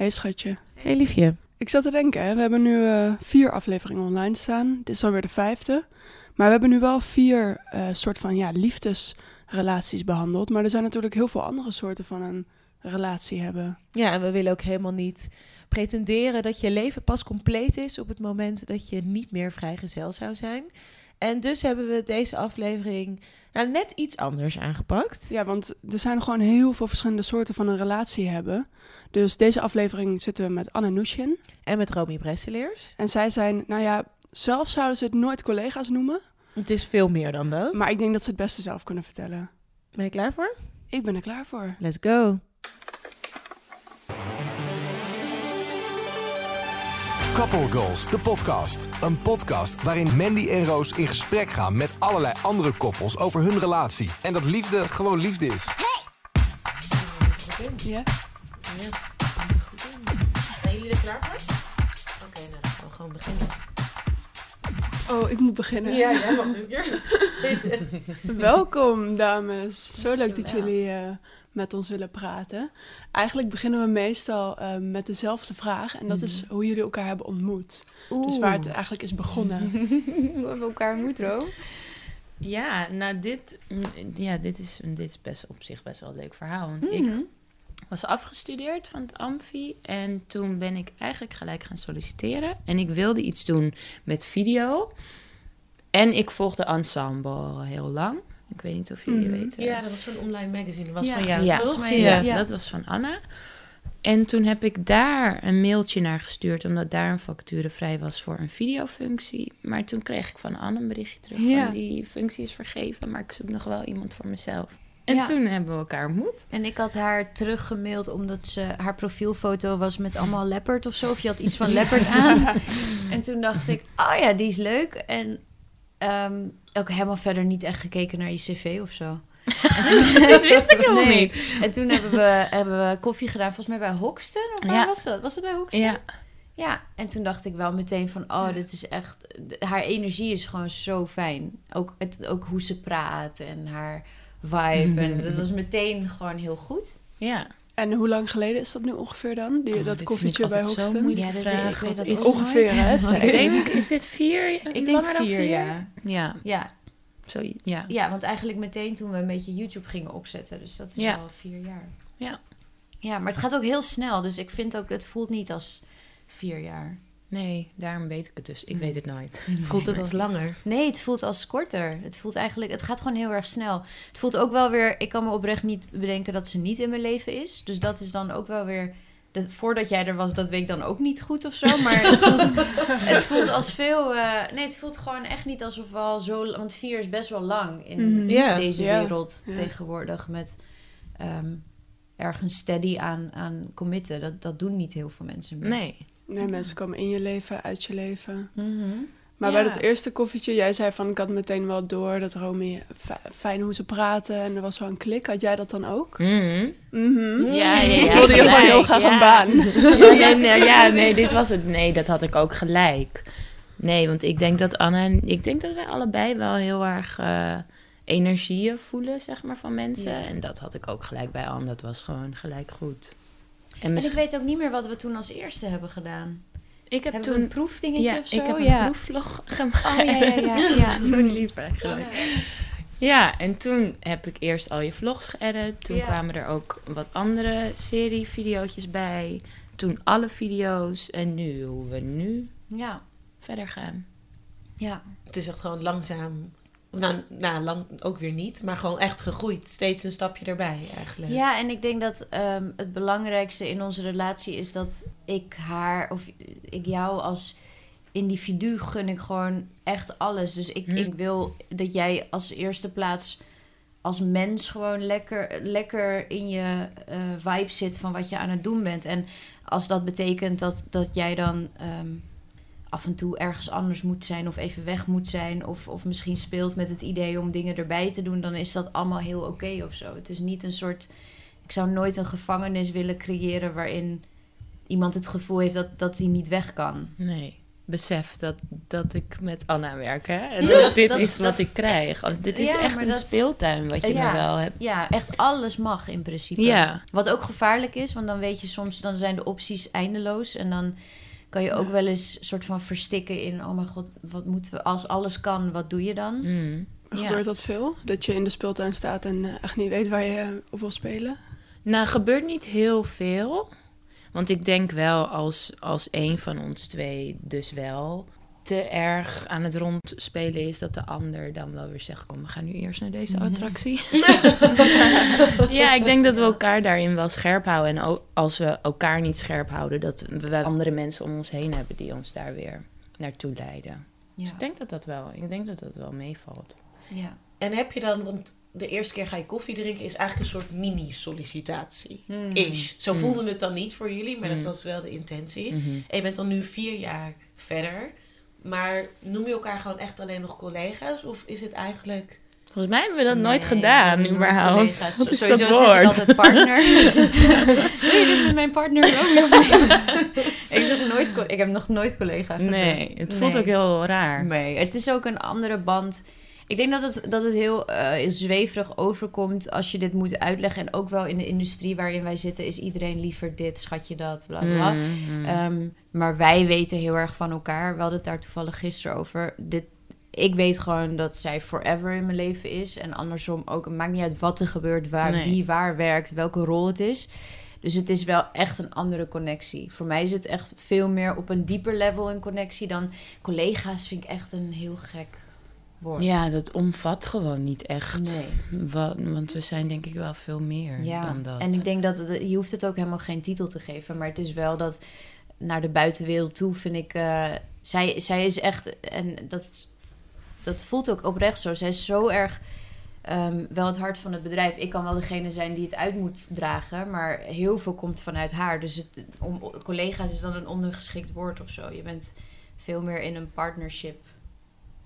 Hey schatje. Hey liefje. Ik zat te denken, hè, we hebben nu eh, vier afleveringen online staan. Dit is alweer de vijfde. Maar we hebben nu wel vier eh, soort van ja, liefdesrelaties behandeld. Maar er zijn natuurlijk heel veel andere soorten van een relatie hebben. Ja, en we willen ook helemaal niet pretenderen dat je leven pas compleet is op het moment dat je niet meer vrijgezel zou zijn. En dus hebben we deze aflevering nou, net iets anders aangepakt. Ja, want er zijn gewoon heel veel verschillende soorten van een relatie hebben. Dus deze aflevering zitten we met Anne Nushin. En met Romy Bresseleers. En zij zijn, nou ja, zelf zouden ze het nooit collega's noemen. Het is veel meer dan dat. Maar ik denk dat ze het beste zelf kunnen vertellen. Ben je klaar voor? Ik ben er klaar voor. Let's go. Couple Goals, de podcast. Een podcast waarin Mandy en Roos in gesprek gaan met allerlei andere koppels over hun relatie. En dat liefde gewoon liefde is. Ja? Zijn jullie er klaar voor? Oké, nou dan gaan we gewoon beginnen. Oh, ik moet beginnen. Ja, jij mag nu keer. Welkom, dames. Zo leuk dat jullie eh, met ons willen praten. Eigenlijk beginnen we meestal eh, met dezelfde vraag. En dat is hoe jullie elkaar hebben ontmoet. Dus waar het eigenlijk is begonnen. Hoe hebben we elkaar ontmoet, Ro? Ja, nou dit, mm, ja, dit, is, dit is best op zich best wel een leuk verhaal. Want Mhm. ik was afgestudeerd van het Amfi en toen ben ik eigenlijk gelijk gaan solliciteren. En ik wilde iets doen met video. En ik volgde Ensemble heel lang. Ik weet niet of jullie Mhm. weten. Ja, dat was zo'n online magazine. Dat was Ja. van jou, Ja. toch? Volgens mij, Ja, Ja. dat was van Anna. En toen heb ik daar een mailtje naar gestuurd, omdat daar een vacature vrij was voor een videofunctie. Maar toen kreeg ik van Anne een berichtje terug Ja. van die functie is vergeven, maar ik zoek nog wel iemand voor mezelf. En Ja. toen hebben we elkaar ontmoet. En ik had haar teruggemaild omdat ze haar profielfoto was met allemaal leopard of zo. Of je had iets van leopard aan. En toen dacht ik, oh ja, die is leuk. En ehm, ook helemaal verder niet echt gekeken naar je cv of zo. En toen- Dat wist ik helemaal Nee. niet. En toen hebben we, hebben we koffie gedaan, volgens mij bij Hoxton. Of waar Ja. was dat? Was het bij Hoxton? Ja, Ja, en toen dacht ik wel meteen van, oh, dit is echt... Haar energie is gewoon zo fijn. Ook, het, ook hoe ze praat en haar vibe. En dat was meteen gewoon heel goed. ja. En hoe lang geleden is dat nu ongeveer dan? Die, Oh, dat koffietje bij. Ja, dat vraag, ik weet dat is Ongeveer, hè? Ik denk, is dit vier? Ik denk langer dan vier, vier ja. Ja, Ja, zo, ja. ja, want eigenlijk meteen toen we een beetje YouTube gingen opzetten. Dus dat is Ja. al vier jaar. Ja. Ja, maar het gaat ook heel snel. Dus ik vind ook, het voelt niet als vier jaar. Nee, daarom weet ik het dus. Ik weet het nooit. Voelt het als langer? Nee, het voelt als korter. Het voelt eigenlijk, het gaat gewoon heel erg snel. Het voelt ook wel weer, ik kan me oprecht niet bedenken dat ze niet in mijn leven is. Dus dat is dan ook wel weer, dat, voordat jij er was, dat weet ik dan ook niet goed of zo. Maar het voelt, het voelt als veel, eh, nee, het voelt gewoon echt niet alsof we al zo, want vier is best wel lang in Mhm. Deze wereld tegenwoordig met ehm, ergens steady aan, aan committen. Dat, dat doen niet heel veel mensen meer. Nee. Nee, mensen komen in je leven, uit je leven. Mhm. Maar Ja. bij dat eerste koffietje, jij zei van... ik had meteen wel door dat Romy... fi- fijn hoe ze praten en er was wel een klik. Had jij dat dan ook? Mhm. Mhm. Ja, ja, ja. Ik wilde je gewoon heel graag een baan. Ja, nee, nee, ja, nee, dit was het. Nee, dat had ik ook gelijk. Nee, want ik denk dat Anne en ik denk dat wij allebei wel heel erg eh, energieën voelen, zeg maar, van mensen. Ja. En dat had ik ook gelijk bij Anne. Dat was gewoon gelijk goed. En En ik weet ook niet meer wat we toen als eerste hebben gedaan. ik heb Hebben toen een proefdingetje ja, of zo? ik heb een ja. proefvlog gemaakt. Oh ja, ja, ja. ja. Zo lief eigenlijk. Ja, en toen heb ik eerst al je vlogs geëdit. Toen Ja. kwamen er ook wat andere serie-videootjes bij. Toen alle video's. En nu, hoe we nu Ja. verder gaan. Ja. Het is echt gewoon langzaam. Nou, nou, lang ook weer niet, maar gewoon echt gegroeid. Steeds een stapje erbij eigenlijk. ja, en ik denk dat ehm, het belangrijkste in onze relatie is dat ik haar of ik jou als individu gun ik gewoon echt alles. Dus ik, ik wil dat jij als eerste plaats als mens gewoon lekker, lekker in je eh, vibe zit van wat je aan het doen bent. En als dat betekent dat, dat jij dan ehm, af en toe ergens anders moet zijn of even weg moet zijn. Of, of misschien speelt met het idee om dingen erbij te doen, dan is dat allemaal heel oké of zo. Het is niet een soort. Ik zou nooit een gevangenis willen creëren waarin iemand het gevoel heeft dat, dat hij niet weg kan. Nee. besef dat, dat ik met Anna werk. Hè? En dat dit dat- is dat- wat ik krijg. Als, dit is Ja, echt een dat- speeltuin wat je Ja. me wel hebt. Ja, echt alles mag in principe. Ja. Wat ook gevaarlijk is, want dan weet je soms, dan zijn de opties eindeloos. En dan kan je ook wel eens soort van verstikken in, oh mijn god, wat moeten we, als alles kan, wat doe je dan? Mm. Ja. Gebeurt dat veel? Dat je in de speeltuin staat en eh, echt niet weet waar je op wil spelen? Nou, gebeurt niet heel veel. Want ik denk wel als, als een van ons twee dus wel te erg aan het rondspelen is, dat de ander dan wel weer zegt: Kom, we gaan nu eerst naar deze attractie. ja, ik denk dat we elkaar daarin wel scherp houden. En ook als we elkaar niet scherp houden, dat we andere mensen om ons heen hebben die ons daar weer naartoe leiden. Dus ik denk dat dat wel, ik denk dat dat wel meevalt. ja. En heb je dan, want de eerste keer ga je koffie drinken, is eigenlijk een soort mini-sollicitatie. Hmm. Ish. Zo Mm. voelde het dan niet voor jullie, maar dat Mm. was wel de intentie. Mhm. En je bent dan nu vier jaar verder. Maar noem je elkaar gewoon echt alleen nog collega's? Of is het eigenlijk... Volgens mij hebben we dat nooit gedaan, überhaupt. collega's. Wat is Sowieso dat woord? altijd partner. Je dit met mijn partner? ook nog? ik, zeg nooit, ik heb nog nooit collega gezegd. Nee, het voelt Nee. ook heel raar. Nee, het is ook een andere band. Ik denk dat het, dat het heel eh, zweverig overkomt als je dit moet uitleggen. En ook wel in de industrie waarin wij zitten, is iedereen liever dit, schat je dat, bla bla. Mm, mm. Ehm, maar wij weten heel erg van elkaar. We hadden het daar toevallig gisteren over. Dit, ik weet gewoon dat zij forever in mijn leven is. En andersom ook. Het maakt niet uit wat er gebeurt, waar, Nee. wie waar werkt, welke rol het is. Dus het is wel echt een andere connectie. Voor mij is het echt veel meer op een dieper level een connectie dan collega's. Vind ik echt een heel gek Ja, dat omvat gewoon niet echt. Nee. Wa- want we zijn denk ik wel veel meer Ja, dan dat. en ik denk dat het, je hoeft het ook helemaal geen titel te geven, maar het is wel dat naar de buitenwereld toe vind ik, eh, zij, zij is echt, en dat, dat voelt ook oprecht zo, zij is zo erg ehm, wel het hart van het bedrijf. Ik kan wel degene zijn die het uit moet dragen, maar heel veel komt vanuit haar. Dus het, om, collega's is dan een ondergeschikt woord of zo. Je bent veel meer in een partnership,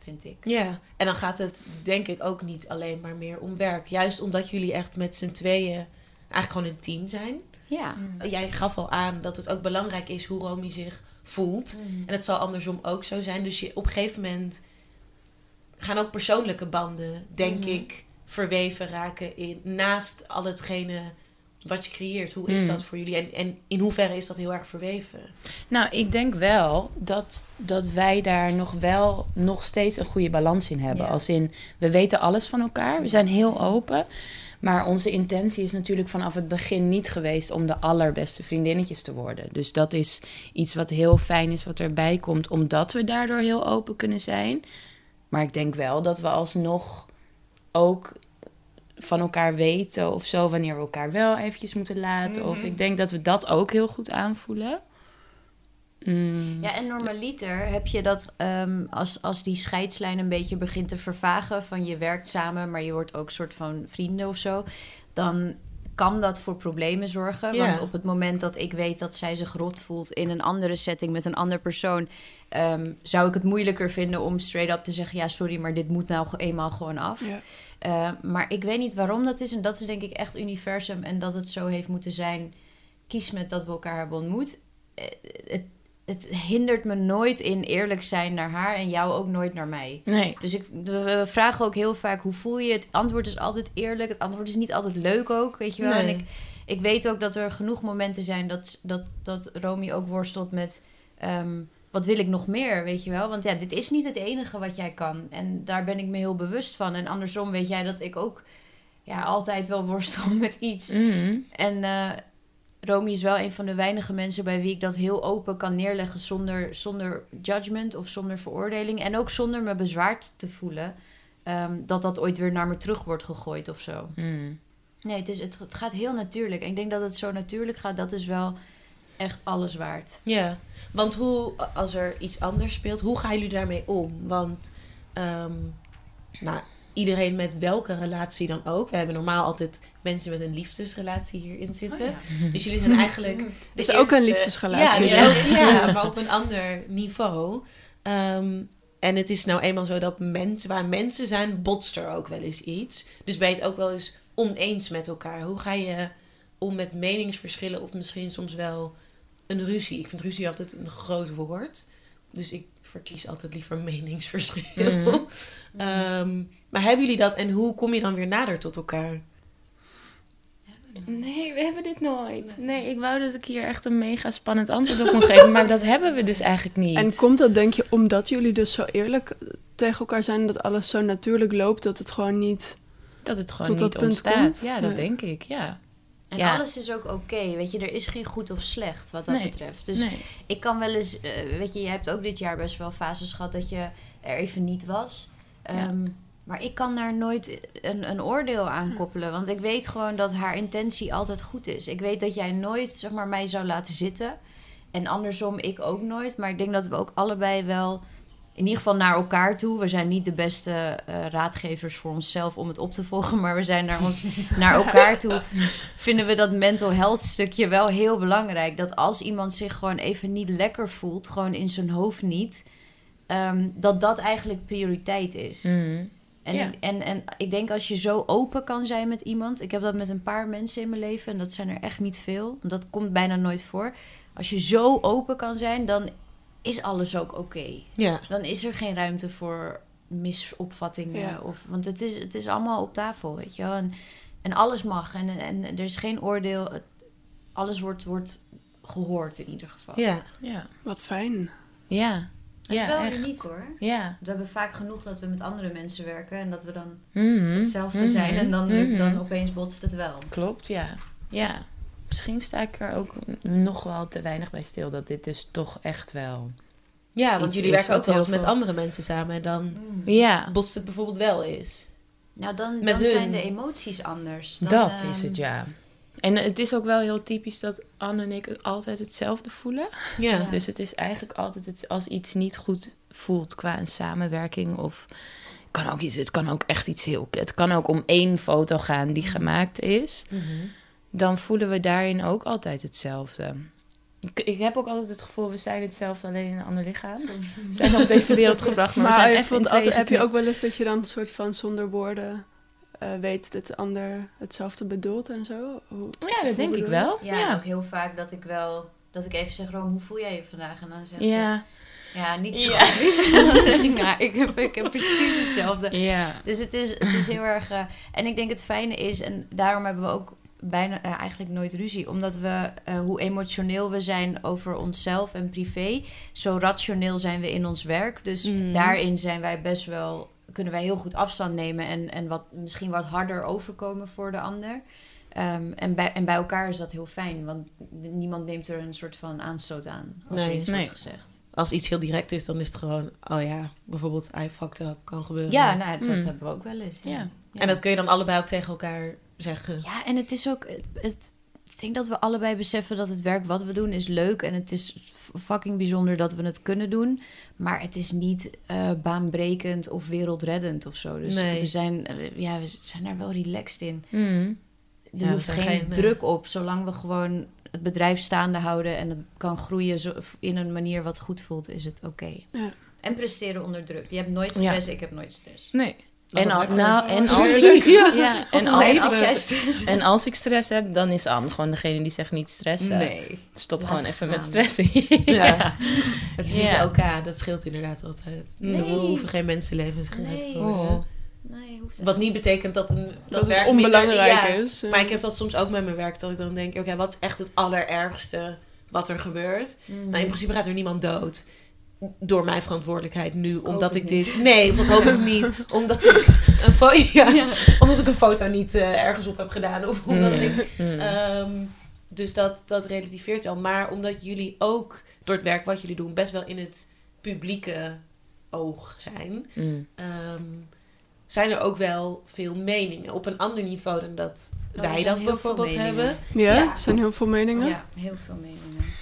vind ik. Ja, en dan gaat het denk ik ook niet alleen maar meer om werk. Juist omdat jullie echt met z'n tweeën eigenlijk gewoon een team zijn. Ja. Jij gaf al aan dat het ook belangrijk is hoe Romy zich voelt. En het zal andersom ook zo zijn. Dus je, op een gegeven moment gaan ook persoonlijke banden, denk Mhm. ik, verweven raken in, naast al hetgene wat je creëert. Hoe is Mm. dat voor jullie? En, en in hoeverre is dat heel erg verweven? Nou, ik denk wel dat, dat wij daar nog wel nog steeds een goede balans in hebben. Ja. Als in, we weten alles van elkaar. We zijn heel open. Maar onze intentie is natuurlijk vanaf het begin niet geweest om de allerbeste vriendinnetjes te worden. Dus dat is iets wat heel fijn is wat erbij komt, omdat we daardoor heel open kunnen zijn. Maar ik denk wel dat we alsnog ook van elkaar weten of zo, wanneer we elkaar wel eventjes moeten laten. Of ik denk dat we dat ook heel goed aanvoelen. Mm. Ja, en normaliter heb je dat ehm, als, als die scheidslijn een beetje begint te vervagen van je werkt samen, maar je wordt ook soort van vrienden of zo, dan kan dat voor problemen zorgen. Want op het moment dat ik weet dat zij zich rot voelt in een andere setting met een ander persoon, ehm, zou ik het moeilijker vinden om straight up te zeggen: ja, sorry, maar dit moet nou eenmaal gewoon af. Ja. Eh, maar ik weet niet waarom dat is. En dat is denk ik echt universum. En dat het zo heeft moeten zijn. Kies met dat we elkaar hebben ontmoet. Eh, Het, het hindert me nooit in eerlijk zijn naar haar. En jou ook nooit naar mij. Nee. Dus ik, we vragen ook heel vaak hoe voel je. Het antwoord is altijd eerlijk. Het antwoord is niet altijd leuk ook. Weet je wel. En ik, ik weet ook dat er genoeg momenten zijn dat, dat, dat Romy ook worstelt met. ehm, wat wil ik nog meer, weet je wel? Want ja, dit is niet het enige wat jij kan. En daar ben ik me heel bewust van. En andersom weet jij dat ik ook ja, altijd wel worstel met iets. Mm. En eh Romy is wel een van de weinige mensen bij wie ik dat heel open kan neerleggen zonder, zonder judgment of zonder veroordeling. En ook zonder me bezwaard te voelen ehm, dat dat ooit weer naar me terug wordt gegooid of zo. Mm. Nee, het, is, het, het gaat heel natuurlijk. En ik denk dat het zo natuurlijk gaat, dat is wel echt alles waard. Ja, want hoe, als er iets anders speelt, hoe gaan jullie daarmee om? Want ehm, nou, iedereen met welke relatie dan ook. We hebben normaal altijd mensen met een liefdesrelatie hierin zitten. Dus jullie zijn eigenlijk. de is ook een liefdesrelatie, Ja, dus ook- ja, maar op een ander niveau. Ehm, en het is nou eenmaal zo dat mensen, waar mensen zijn, botst er ook wel eens iets. Dus ben je het ook wel eens oneens met elkaar. Hoe ga je om met meningsverschillen of misschien soms wel een ruzie? Ik vind ruzie altijd een groot woord. dus ik verkies altijd liever meningsverschil. Mhm. Ehm, maar hebben jullie dat en hoe kom je dan weer nader tot elkaar? Nee, we hebben dit nooit. Nee, ik wou dat ik hier echt een mega spannend antwoord op kon geven, maar dat hebben we dus eigenlijk niet. En komt dat, denk je, omdat jullie dus zo eerlijk tegen elkaar zijn... dat alles zo natuurlijk loopt, dat het gewoon niet... dat het gewoon tot dat niet punt ontstaat. komt? Ja, dat Ja. denk ik, ja. En Ja. alles is ook oké, weet je. Er is geen goed of slecht wat dat Nee. betreft. Dus nee. ik kan wel eens, eh, weet je, jij hebt ook dit jaar best wel fases gehad dat je er even niet was. Ja. Ehm, maar ik kan daar nooit een, een oordeel aan koppelen. Want ik weet gewoon dat haar intentie altijd goed is. Ik weet dat jij nooit, zeg maar, mij zou laten zitten. En andersom, ik ook nooit. Maar ik denk dat we ook allebei wel, in ieder geval naar elkaar toe. We zijn niet de beste eh, raadgevers voor onszelf om het op te volgen. Maar we zijn naar, ons, naar elkaar toe. Vinden we dat mental health stukje wel heel belangrijk. Dat als iemand zich gewoon even niet lekker voelt, gewoon in zijn hoofd niet. ehm, dat dat eigenlijk prioriteit is. Mhm. En, Ja. en, en ik denk als je zo open kan zijn met iemand. Ik heb dat met een paar mensen in mijn leven. En dat zijn er echt niet veel. Dat komt bijna nooit voor. Als je zo open kan zijn, dan is alles ook oké. Ja. Dan is er geen ruimte voor misopvattingen. Ja. Of, want het is, het is allemaal op tafel, weet je wel. En, en alles mag. En, en er is geen oordeel. Het- alles wordt, wordt gehoord in ieder geval. Ja. Ja. Wat fijn. Ja. Dat is Ja, wel echt. uniek hoor. Ja. We hebben vaak genoeg dat we met andere mensen werken. En dat we dan Mhm. hetzelfde Mhm. zijn. En dan, Mhm. dan opeens botst het wel. Klopt, ja. Ja. Misschien sta ik er ook nog wel te weinig bij stil dat dit dus toch echt wel... Ja, want jullie werken ook wel eens met veel- andere mensen samen. En dan Mm. Ja, botst het bijvoorbeeld wel eens. Nou, dan, Met dan hun. zijn de emoties anders. Dan, dat ehm, is het, ja. En het is ook wel heel typisch dat Anne en ik altijd hetzelfde voelen. Ja. Ja. Dus het is eigenlijk altijd het, als iets niet goed voelt qua een samenwerking of kan ook iets, het kan ook echt iets heel, het kan ook om één foto gaan die gemaakt is. Mhm. Dan voelen we daarin ook altijd hetzelfde. Ik, ik heb ook altijd het gevoel, we zijn hetzelfde alleen in een ander lichaam. We zijn op deze wereld gebracht, maar, we zijn je even altijd, heb je ook wel eens dat je dan een soort van zonder woorden eh, weet dat de ander hetzelfde bedoelt en zo? Hoe- Ja, dat denk ik wel. Ja, en Ja, ook heel vaak dat ik wel... Dat ik even zeg, Rome, hoe voel jij je vandaag? En dan zegt ze, ja. ja, niet zo Ja. goed. En dan zeg ik, nou, ik heb, ik heb precies hetzelfde. ja. Dus het is, het is heel erg... eh, en ik denk het fijne is, en daarom hebben we ook bijna eh, eigenlijk nooit ruzie. Omdat we, eh, hoe emotioneel we zijn over onszelf en privé... zo rationeel zijn we in ons werk. Dus Mhm. daarin zijn wij best wel... kunnen wij heel goed afstand nemen... en, en wat, misschien wat harder overkomen voor de ander... Ehm, en, bij, en bij elkaar is dat heel fijn, want niemand neemt er een soort van aanstoot aan als er iets Nee. wordt gezegd. Als iets heel direct is, dan is het gewoon... Oh ja, bijvoorbeeld I fucked up, kan gebeuren. Ja, nou, dat Mm. hebben we ook wel eens. Ja. En dat kun je dan allebei ook tegen elkaar zeggen. Ja, en het is ook. Het, het- ik denk dat we allebei beseffen dat het werk wat we doen is leuk. En het is fucking bijzonder dat we het kunnen doen. Maar het is niet eh, baanbrekend of wereldreddend of zo. Dus Nee. we, zijn, eh, ja, we zijn daar wel relaxed in. Mhm. Er Ja, hoeft geen, geen, eh, druk op, zolang we gewoon het bedrijf staande houden en het kan groeien zo, in een manier wat goed voelt, is het oké. Ja. En presteren onder druk. Je hebt nooit stress, ik heb nooit stress. Nee. En, al, nou, en, als ik, Ja. ja, en, als, leven. als jij stress en als ik stress heb, dan is Anne gewoon degene die zegt niet stressen. Nee. Stop Laat gewoon even met stressen. Ja. Het is niet elkaar, dat scheelt inderdaad altijd. Nee. We hoeven geen mensenlevens gered te worden. Nee, hoeft Wat niet betekent dat, een, dat, werk onbelangrijk is. ja. Maar ik heb dat soms ook met mijn werk, dat ik dan denk, oké, wat is echt het allerergste wat er gebeurt? Mhm. Nou, in principe gaat er niemand dood. Door mijn verantwoordelijkheid nu, omdat ik niet. dit... Nee, of dat hoop ik niet. Omdat ik een, fo- ja, omdat ik een foto niet eh, ergens op heb gedaan. Of omdat ik... Mm. Ehm, dus dat, dat relativeert wel. Maar omdat jullie ook door het werk wat jullie doen... best wel in het publieke oog zijn... Mm. ehm, zijn er ook wel veel meningen. Op een ander niveau dan dat Oh, wij dat bijvoorbeeld hebben. Ja, Ja. er zijn heel veel meningen. Ja, heel veel meningen.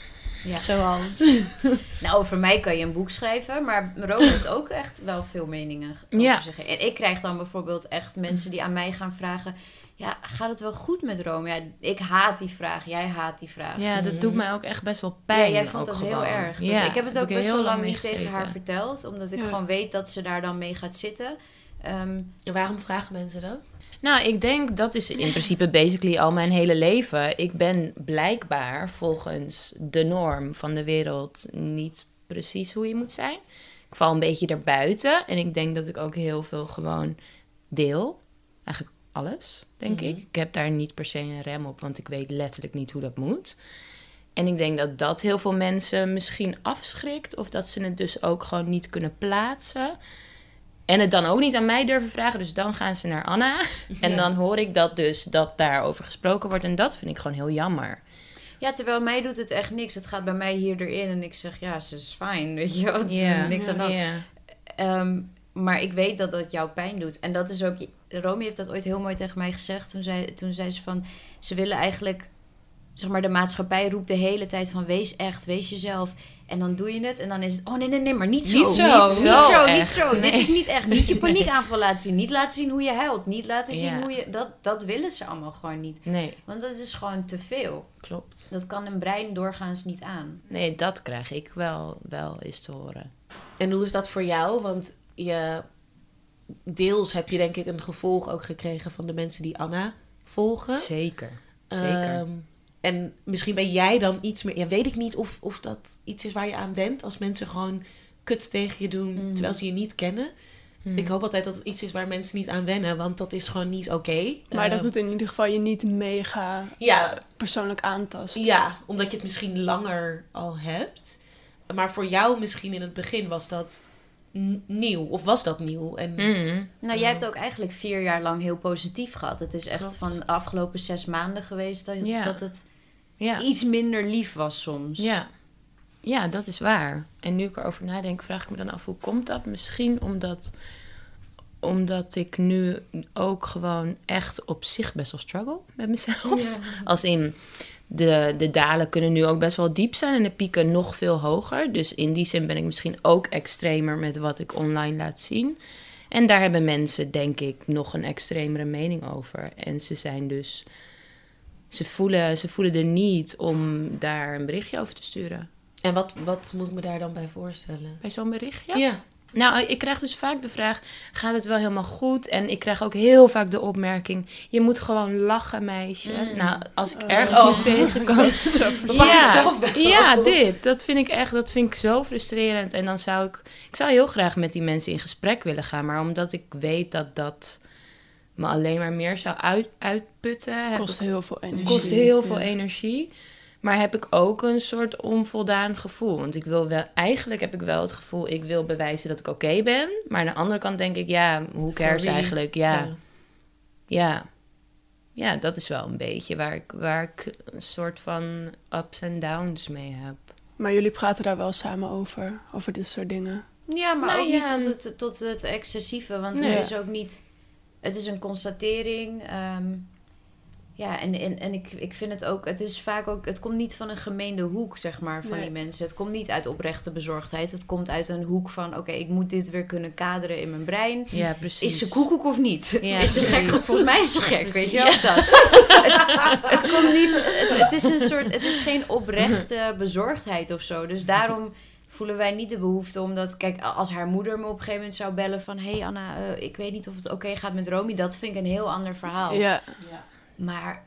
Ja. Zoals... Nou, over mij kan je een boek schrijven, maar Rome heeft ook echt wel veel meningen over Ja. zich. En ik krijg dan bijvoorbeeld echt mensen die aan mij gaan vragen... Ja, gaat het wel goed met Rome? Ja, ik haat die vraag. Jij haat die vraag. Ja, dat Mhm. doet mij ook echt best wel Ja, pijn. jij vond dat heel erg. Dat- Ja, ik heb het ook best wel lang niet tegen haar verteld. Omdat ik Ja. gewoon weet dat ze daar dan mee gaat zitten. Ehm, waarom vragen mensen dat? Nou, ik denk dat is in principe basically al mijn hele leven. Ik ben blijkbaar volgens de norm van de wereld niet precies hoe je moet zijn. Ik val een beetje daarbuiten. En ik denk dat ik ook heel veel gewoon deel. Eigenlijk alles, denk Mhm. ik. Ik heb daar niet per se een rem op, want ik weet letterlijk niet hoe dat moet. En ik denk dat dat heel veel mensen misschien afschrikt. Of dat ze het dus ook gewoon niet kunnen plaatsen. En het dan ook niet aan mij durven vragen. Dus dan gaan ze naar Anna. En Ja. dan hoor ik dat dus dat daarover gesproken wordt. En dat vind ik gewoon heel jammer. Ja, terwijl mij doet het echt niks. Het gaat bij mij hier erin en ik zeg, ja, ze is fijn, weet je is Ja, niks aan ja. Ehm, maar ik weet dat dat jou pijn doet. En dat is ook... Romy heeft dat ooit heel mooi tegen mij gezegd. Toen zei, toen zei ze van... Ze willen eigenlijk... Zeg maar, de maatschappij roept de hele tijd van... Wees echt, wees jezelf. En dan doe je het en dan is het... Oh, nee, nee, nee, maar niet zo. Niet zo. Niet Niet zo, niet zo. Dit is niet echt. Niet je paniekaanval laten zien. Niet laten zien hoe je huilt. Niet laten zien Ja. hoe je... Dat, dat willen ze allemaal gewoon niet. Nee, Want dat is gewoon te veel. klopt. Dat kan een brein doorgaans niet aan. Nee, dat krijg ik wel, wel eens te horen. En hoe is dat voor jou? Want je, deels heb je denk ik een gevolg ook gekregen van de mensen die Anna volgen. Zeker, zeker. Ehm, en misschien ben jij dan iets meer... Ja, weet ik niet of, of dat iets is waar je aan bent. Als mensen gewoon kut tegen je doen Mhm. terwijl ze je niet kennen. Hmm. Ik hoop altijd dat het iets is waar mensen niet aan wennen. Want dat is gewoon niet oké. Maar dat Ehm, het in ieder geval je niet mega Ja, persoonlijk aantast. Ja, omdat je het misschien langer al hebt. Maar voor jou misschien in het begin was dat nieuw. Of was dat nieuw? En Mm. Nou, jij hebt ook eigenlijk vier jaar lang heel positief gehad. Het is echt Klopt. van de afgelopen zes maanden geweest dat, Ja. dat het Ja. iets minder lief was soms. Ja. ja, dat is waar. En nu ik erover nadenk, vraag ik me dan af hoe komt dat? Misschien omdat, omdat ik nu ook gewoon echt op zich best wel struggle met mezelf. Als in de, de dalen kunnen nu ook best wel diep zijn en de pieken nog veel hoger. Dus in die zin ben ik misschien ook extremer met wat ik online laat zien. En daar hebben mensen, denk ik, nog een extremere mening over. En ze zijn dus. Ze voelen, ze voelen er niet om daar een berichtje over te sturen. En wat, wat moet ik me daar dan bij voorstellen? Bij zo'n berichtje? Ja. Nou, ik krijg dus vaak de vraag: gaat het wel helemaal goed? En ik krijg ook heel vaak de opmerking: je moet gewoon lachen, meisje. Mm. Nou, als ik Oh. ergens Oh. niet tegenkom. Ik zelf wel. ja, dit. Dat vind ik echt, dat vind ik zo frustrerend. En dan zou ik, ik zou heel graag met die mensen in gesprek willen gaan. Maar omdat ik weet dat dat me alleen maar meer zou uit, uitputten. kost ik- heel veel energie. kost heel veel Ja. energie. Maar heb ik ook een soort onvoldaan gevoel. Want ik wil wel, eigenlijk heb ik wel het gevoel, ik wil bewijzen dat ik oké ben. Maar aan de andere kant denk ik, ja, hoe cares eigenlijk? Ja, ja. Ja, dat is wel een beetje waar ik, waar ik een soort van ups en downs mee heb. Maar jullie praten daar wel samen over, over dit soort dingen. Ja, maar Nou ook ja, niet tot het, tot het excessieve. Want Nee. het is ook niet... Het is een constatering. ehm, ja, en, en, en ik, ik vind het ook... Het is vaak ook... Het komt niet van een gemeende hoek, zeg maar, van Nee. die mensen. Het komt niet uit oprechte bezorgdheid. Het komt uit een hoek van... Oké, ik moet dit weer kunnen kaderen in mijn brein. Ja, precies. Is ze koekoek of niet? Ja, is ze gek? Volgens mij is ze gek, weet je wel dat. het, het komt niet... Het, het is een soort... Het is geen oprechte bezorgdheid of zo. Dus daarom voelen wij niet de behoefte omdat... Kijk, als haar moeder me op een gegeven moment zou bellen van... Hé hey Anna, eh, ik weet niet of het oké gaat met Romy. Dat vind ik een heel ander verhaal. Ja, Maar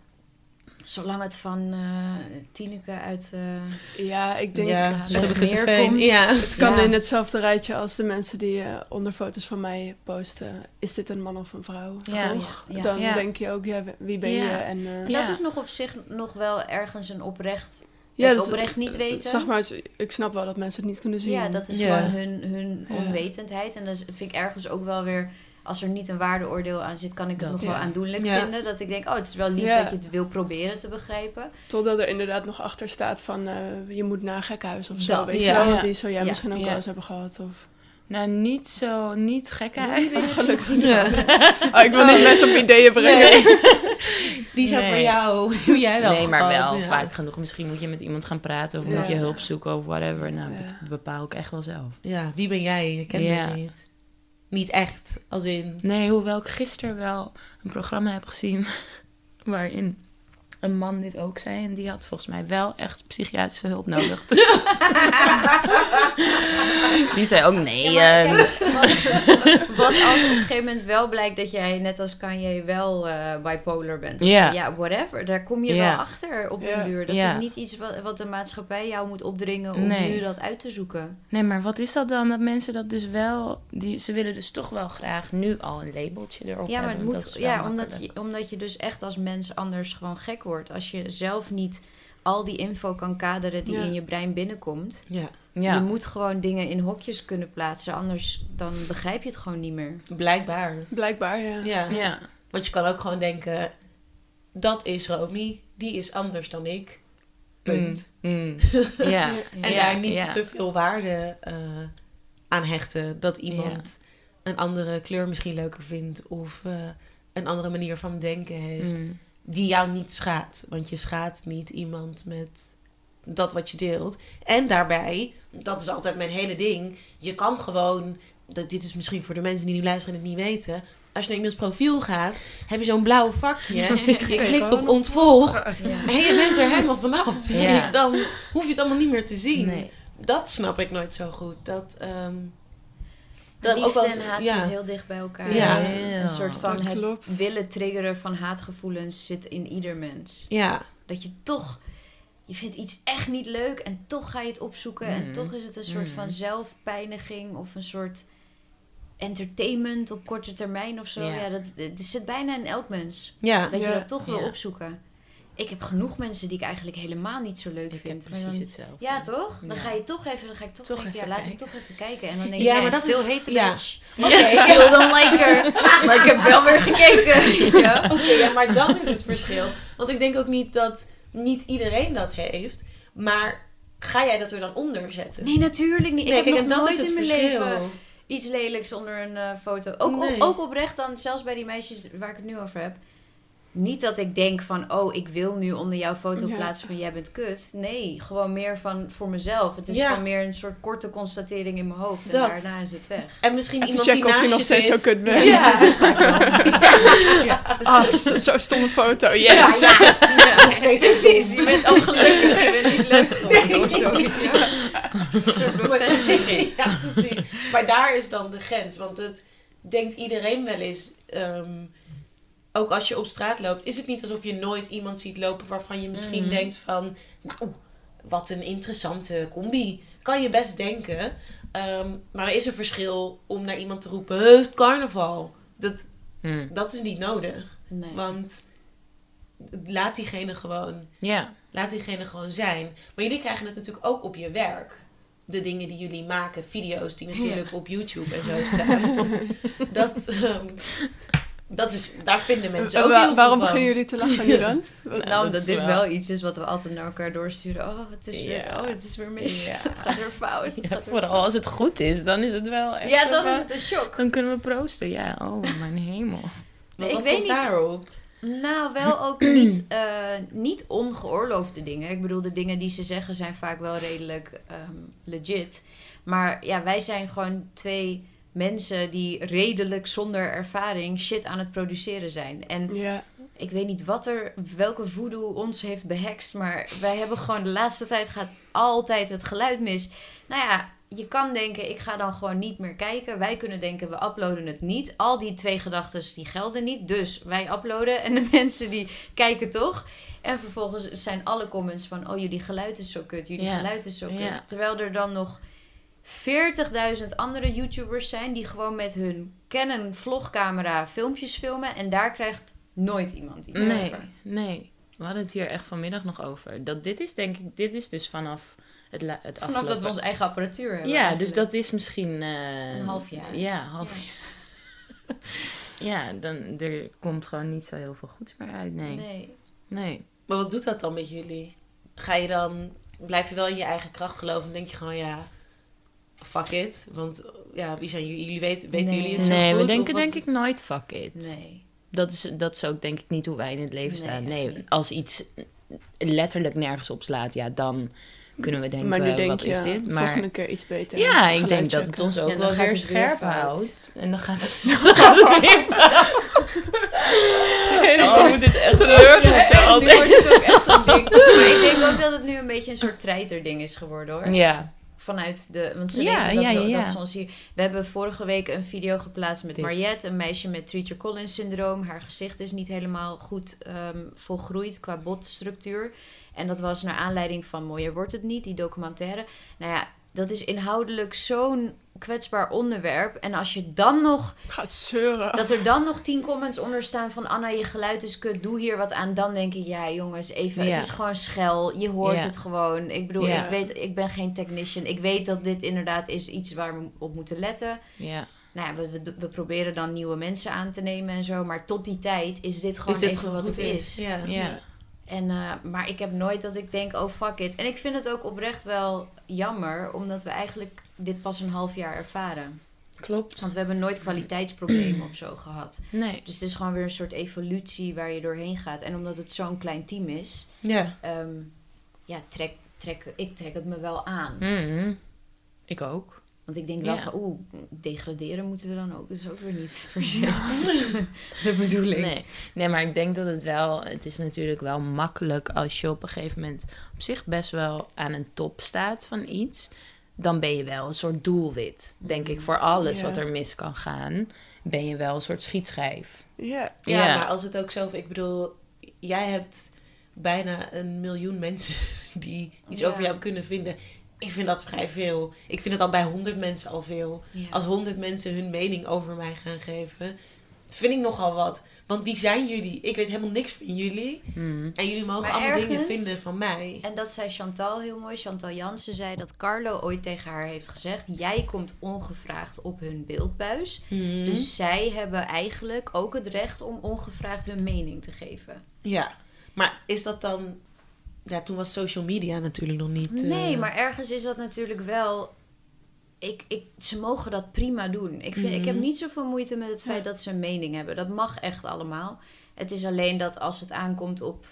zolang het van eh Tineke uit... eh, ja ik denk... ja, ja, nog het meer komt. Ja. Het kan Ja. in hetzelfde rijtje als de mensen die eh, onder foto's van mij posten. Is dit een man of een vrouw? Ja. Toch? Ja, ja. Dan Ja. denk je ook, ja, wie ben Ja. je? En, eh, Ja. Dat is nog op zich nog wel ergens een oprecht... ja, het dat is- oprecht niet weten. Zeg maar, ik snap wel dat mensen het niet kunnen zien. Ja, dat is Ja. gewoon hun, hun Ja. onwetendheid. En dat vind ik ergens ook wel weer... Als er niet een waardeoordeel aan zit, kan ik het Dat, nog ja. wel aandoenlijk Ja. vinden. Dat ik denk, oh, het is wel lief Ja. dat je het wil proberen te begrijpen. Totdat er inderdaad nog achter staat van eh, je moet naar een gekhuis of zo. Weet Ja. je wel? Die zou jij Ja. misschien ook Ja. wel eens hebben gehad. Of... Nou, niet zo, niet gekke Gelukkig niet. Ja. Oh, ik wil niet mensen op ideeën brengen. Die zijn Nee. voor jou. Hoe jij wel Nee, maar wel ja. vaak genoeg. Misschien moet je met iemand gaan praten of Ja. moet je hulp zoeken of whatever. Nou, Ja. dat bepaal ik echt wel zelf. Ja, wie ben jij? Je kent Ja. me niet. Niet echt, als in... Nee, hoewel ik gisteren wel een programma heb gezien waarin een man dit ook zei. En die had volgens mij wel echt psychiatrische hulp nodig. Dus- die zei ook nee. Ja, maar eh, kijk, wat, wat als op een gegeven moment wel blijkt dat jij, net als Kanye, wel eh, bipolar bent? Of Ja. whatever. Daar kom je wel achter op den duur. Dat is niet iets wat, wat de maatschappij jou moet opdringen om Nee. nu dat uit te zoeken. Nee, maar wat is dat dan? Dat mensen dat dus wel... Die, ze willen dus toch wel graag nu al een labeltje erop Ja, maar hebben. het want moet, ja omdat, makkelijk. je, omdat je dus echt als mens anders gewoon gek wordt. Als je zelf niet al die info kan kaderen die Ja. in je brein binnenkomt. Ja, Ja. Je moet gewoon dingen in hokjes kunnen plaatsen, anders dan begrijp je het gewoon niet meer. blijkbaar. Blijkbaar, ja. Ja. ja. Want je kan ook gewoon denken, dat is Romy, die is anders dan ik. Punt. Mm. Ja. En ja, daar niet ja. te veel waarde eh, aan hechten. Dat iemand een andere kleur misschien leuker vindt. Of eh, een andere manier van denken heeft. Mm. Die jou niet schaadt. Want je schaadt niet iemand met dat wat je deelt. En daarbij, dat is altijd mijn hele ding. Je kan gewoon, dat, dit is misschien voor de mensen die nu luisteren en het niet weten. Als je naar iemands profiel gaat, heb je zo'n blauw vakje. Je klikt op ontvolg. Ja. En je bent er helemaal vanaf. Ja. Dan hoef je het allemaal niet meer te zien. Nee. Dat snap ik nooit zo goed. Dat, ehm, Dat ook wel en haat ja. zitten heel dicht bij elkaar. Ja. En Een soort van Dat het klopt. willen triggeren van haatgevoelens zit in ieder mens. ja, Dat je toch, je vindt iets echt niet leuk en toch ga je het opzoeken. En Mm. toch is het een soort Mm. van zelfpijniging of een soort entertainment op korte termijn of zo. Ja. Ja, dat, dat zit bijna in elk mens. ja. Dat je dat toch wil opzoeken. Ik heb genoeg mensen die ik eigenlijk helemaal niet zo leuk Ik heb vind. precies dan- hetzelfde. Ja, toch? Dan Ja. ga je toch even, dan ga ik toch, Toch even ja, laat ik kijken. toch even kijken. En dan denk ik, ja, maar dat still is- hate the ja. bitch. Oké. Still don't like her. Maar ik heb wel weer gekeken. Ja. Oké, ja, maar dan is het verschil. Want ik denk ook niet dat niet iedereen dat heeft. Maar ga jij dat er dan onder zetten? Nee, natuurlijk niet. Ik Nee, heb kijk, nog en dat nooit is het in mijn verschil. leven iets lelijks onder een eh, foto. Ook, Nee. op, ook oprecht dan, zelfs bij die meisjes waar ik het nu over heb. Niet dat ik denk van, oh, ik wil nu onder jouw foto plaatsen van jij bent kut. Nee, gewoon meer van voor mezelf. Het is Ja. gewoon meer een soort korte constatering in mijn hoofd. En Dat. daarna is het weg. En misschien Even iemand checken die of je naast nog steeds zo kut bent. Ja. Ah, zo, zo stomme foto. Yes. Ja, ja. ja. Nog steeds precies. Je bent ook gelukkig. Je bent niet leuk geworden of zo. Ja. Een soort bevestiging. Ja, precies. Maar daar is dan de grens. Want het denkt iedereen wel eens. ehm, ook als je op straat loopt, is het niet alsof je nooit iemand ziet lopen waarvan je misschien Mhm. denkt van, nou, wat een interessante combi. Kan je best denken. Ehm, maar er is een verschil om naar iemand te roepen, "Het carnaval. Dat, Mm. dat is niet nodig. Nee. Want laat diegene gewoon Ja. Laat diegene gewoon zijn. Maar jullie krijgen het natuurlijk ook op je werk. De dingen die jullie maken, video's die natuurlijk op YouTube en zo staan. dat, ehm, dat is, daar vinden mensen ook Wa- heel veel waarom van. beginnen jullie te lachen nu dan? Nou, dat omdat is dit wel- wel iets is wat we altijd naar elkaar doorsturen. Oh, het is, weer, oh, het is weer mis. Ja. Het gaat weer fout. Het Ja, gaat weer vooral fout. als het goed is, dan is het wel echt... Ja, dan is het een shock. Dan kunnen we proosten, ja. Oh, mijn hemel. Maar Ik wat weet komt niet. daarop? Nou, wel ook niet, eh, niet ongeoorloofde dingen. Ik bedoel, de dingen die ze zeggen zijn vaak wel redelijk ehm, legit. Maar ja, wij zijn gewoon twee mensen die redelijk zonder ervaring shit aan het produceren zijn. En Ja. ik weet niet wat er, welke voodoo ons heeft behext, maar wij hebben gewoon de laatste tijd gaat altijd het geluid mis. Nou ja, je kan denken, ik ga dan gewoon niet meer kijken. Wij kunnen denken, we uploaden het niet. Al die twee gedachten die gelden niet, dus wij uploaden en de mensen die kijken toch. En vervolgens zijn alle comments van, oh jullie geluid is zo kut, jullie Ja. geluid is zo kut. Ja. Terwijl er dan nog 40.000 andere YouTubers zijn die gewoon met hun Canon vlogcamera filmpjes filmen. En daar krijgt nooit iemand iets Nee, over. nee. We hadden het hier echt vanmiddag nog over. Dat dit is denk ik, dit is dus vanaf het, het Vanaf afgelopen... dat we onze eigen apparatuur hebben. Ja, dus dat is misschien... eh, Een half jaar. Ja, half Ja. jaar. ja, dan, er komt gewoon niet zo heel veel goeds meer uit. Nee, nee. Nee. Maar wat doet dat dan met jullie? Ga je dan, blijf je wel in je eigen kracht geloven en denk je gewoon, ja, fuck it. Want ja, wie zijn jullie? Jullie weten, weten Nee. jullie het zo Nee, goed? we denken wat- denk ik nooit fuck it. Nee. Dat, is, dat is ook denk ik niet hoe wij in het leven Nee, staan. Nee, niet. als iets letterlijk nergens op slaat, ja, dan kunnen we denken, maar nu denk wat je is dit? Maar volgende keer iets beter. ja, ik denk dat het ons ook Ja, wel weer het weer scherp fout. houdt. En dan gaat het, dan gaat het weer fout. Oh, moet dit echt teleurgesteld. nu wordt het ook echt een ding. Maar ik denk ook dat het nu een beetje een soort treiterding is geworden hoor. Ja, Vanuit de. Want ze Ja, weten dat, ja, ja, dat ze ons hier. We hebben vorige week een video geplaatst met Dit. Mariette, een meisje met Treacher Collins syndroom. Haar gezicht is niet helemaal goed ehm, volgroeid qua botstructuur. En dat was naar aanleiding van Mooier wordt het niet, die documentaire. Nou ja, dat is inhoudelijk zo'n kwetsbaar onderwerp. En als je dan nog Gaat zeuren. dat er dan nog tien comments onder staan van Anna, je geluid is kut, doe hier wat aan. Dan denk ik, ja jongens, even, Ja. het is gewoon schel. Je hoort Ja. het gewoon. Ik bedoel, Ja. ik weet, ik ben geen technician. Ik weet dat dit inderdaad is iets waar we op moeten letten. ja. Nou ja, we, we, we proberen dan nieuwe mensen aan te nemen en zo. Maar tot die tijd is dit gewoon Is dit even gewoon wat het is. Ja. ja. En, eh, maar ik heb nooit dat ik denk, oh fuck it. En ik vind het ook oprecht wel jammer, omdat we eigenlijk dit pas een half jaar ervaren. Klopt. Want we hebben nooit kwaliteitsproblemen of zo gehad. Nee. Dus het is gewoon weer een soort evolutie waar je doorheen gaat. En omdat het zo'n klein team is, Ja. ehm, ja, trek, trek, ik trek het me wel aan. Mhm. Ik ook. Want ik denk wel Ja. van, oeh, degraderen moeten we dan ook. Is ook weer niet per se de bedoeling. Nee. nee, maar ik denk dat het wel... Het is natuurlijk wel makkelijk als je op een gegeven moment... op zich best wel aan een top staat van iets... dan ben je wel een soort doelwit. Denk ik, voor alles Ja. wat er mis kan gaan... ben je wel een soort schietschijf. Ja. Ja, Ja. maar als het ook zelf... Ik bedoel, jij hebt bijna een miljoen mensen die iets Ja. over jou kunnen vinden. Ik vind dat vrij veel. Ik vind het al bij honderd mensen al veel. Als honderd mensen hun mening over mij gaan geven, vind ik nogal wat. Want wie zijn jullie? Ik weet helemaal niks van jullie. Mhm. En jullie mogen Maar allemaal dingen vinden van mij. En dat zei Chantal heel mooi. Chantal Jansen zei dat Carlo ooit tegen haar heeft gezegd... jij komt ongevraagd op hun beeldbuis. Mhm. Dus zij hebben eigenlijk ook het recht om ongevraagd hun mening te geven. Ja, maar is dat dan... Ja, toen was social media natuurlijk nog niet... eh, Nee, maar ergens is dat natuurlijk wel... Ik, ik, ze mogen dat prima doen. Ik, vind, ik heb Mhm. niet zoveel moeite met het feit dat ze een mening hebben. Dat mag echt allemaal. Het is alleen dat als het aankomt op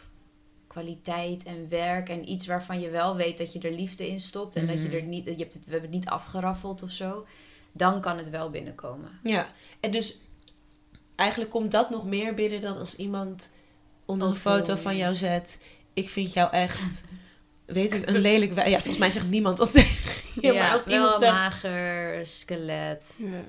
kwaliteit en werk... en iets waarvan je wel weet dat je er liefde in stopt... en dat je Mhm. er niet... Je hebt het, we hebben het niet afgeraffeld of zo... dan kan het wel binnenkomen. Ja, en dus eigenlijk komt dat nog meer binnen dan als iemand onder een foto van jou zet. Ik vind jou echt, weet ik, een lelijk. Ja, volgens mij zegt niemand dat tegen. Ja, maar als iemand zegt... mager, skelet, Ja.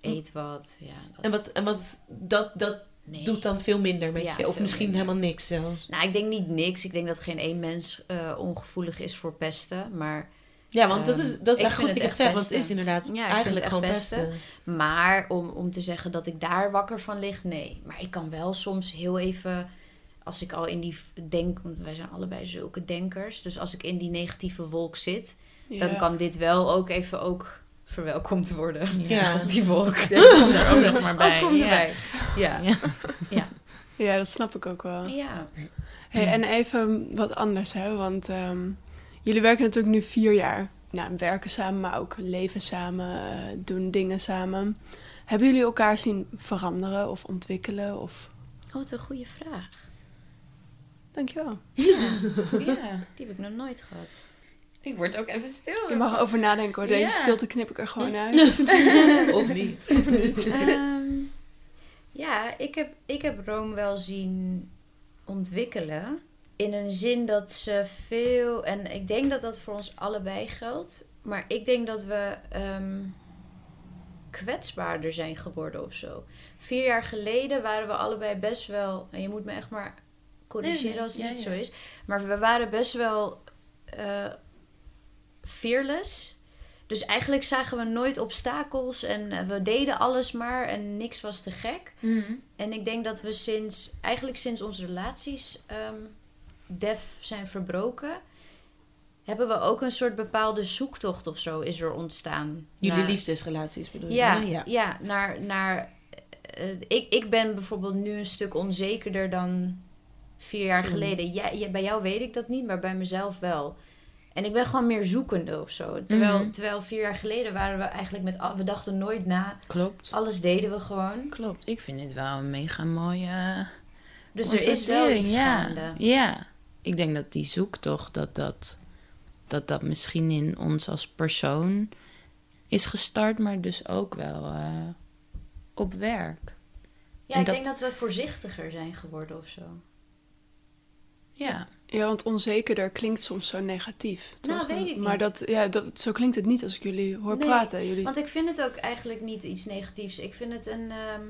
eet wat. Ja, dat, En wat, en wat dat, dat nee. doet dan veel minder met Ja, je. Of misschien minder. helemaal niks zelfs. Nou, ik denk niet niks. Ik denk dat geen één mens eh, ongevoelig is voor pesten. Maar Ja, want dat Ehm, is, dat is ik goed dat het zegt. Want het is pesten. inderdaad Ja, ik eigenlijk gewoon echt pesten. Maar om, om te zeggen dat ik daar wakker van lig, nee. Maar ik kan wel soms heel even, als ik al in die denk, want wij zijn allebei zulke denkers. Dus als ik in die negatieve wolk zit, dan kan dit wel ook even ook verwelkomd worden. Ja. Op die wolk. Dus kom er ook nog maar bij. Ook komt Ja. erbij. Ja. Ja. ja, dat snap ik ook wel. Ja. Hey, en even wat anders, hè? Want ehm, jullie werken natuurlijk nu vier jaar. Nou, werken samen, maar ook leven samen, eh, doen dingen samen. Hebben jullie elkaar zien veranderen of ontwikkelen? Of... Oh, wat een goede vraag. Dankjewel. Ja. Die heb ik nog nooit gehad. Ik word ook even stil. Je mag over nadenken hoor. Deze Ja. stilte knip ik er gewoon uit. Of niet. Ehm, ja, ik heb, ik heb Rome wel zien ontwikkelen. In een zin dat ze veel. En ik denk dat dat voor ons allebei geldt. Maar ik denk dat we ehm, kwetsbaarder zijn geworden of zo. Vier jaar geleden waren we allebei best wel. En je moet me echt maar corrigeren Nee, als het ja, niet ja. zo is. Maar we waren best wel eh, fearless. Dus eigenlijk zagen we nooit obstakels en eh, we deden alles maar en niks was te gek. Mhm. En ik denk dat we sinds, eigenlijk sinds onze relaties ehm def zijn verbroken, hebben we ook een soort bepaalde zoektocht of zo is er ontstaan. Jullie Naar- liefdesrelaties bedoel je? Ja, hè? ja. naar, naar eh, ik, ik ben bijvoorbeeld nu een stuk onzekerder dan vier jaar geleden. Jij- bij jou weet ik dat niet, maar bij mezelf wel. En ik ben gewoon meer zoekende of zo. Terwijl, Mhm. terwijl vier jaar geleden waren we eigenlijk met... al- We dachten nooit na. Klopt. Alles deden we gewoon. Klopt. Ik vind dit wel een mega mooie Dus er is wel iets ja. gaande. Ja. Ik denk dat die zoektocht, dat dat dat dat misschien in ons als persoon is gestart, maar dus ook wel eh, op werk. Ja, En ik dat- denk dat we voorzichtiger zijn geworden of zo. Ja, Ja, want onzekerder klinkt soms zo negatief. Nou, toch? weet ik Maar niet. dat, ja, dat, zo klinkt het niet als ik jullie hoor Nee, praten. Jullie, Want ik vind het ook eigenlijk niet iets negatiefs. Ik vind het een. ehm,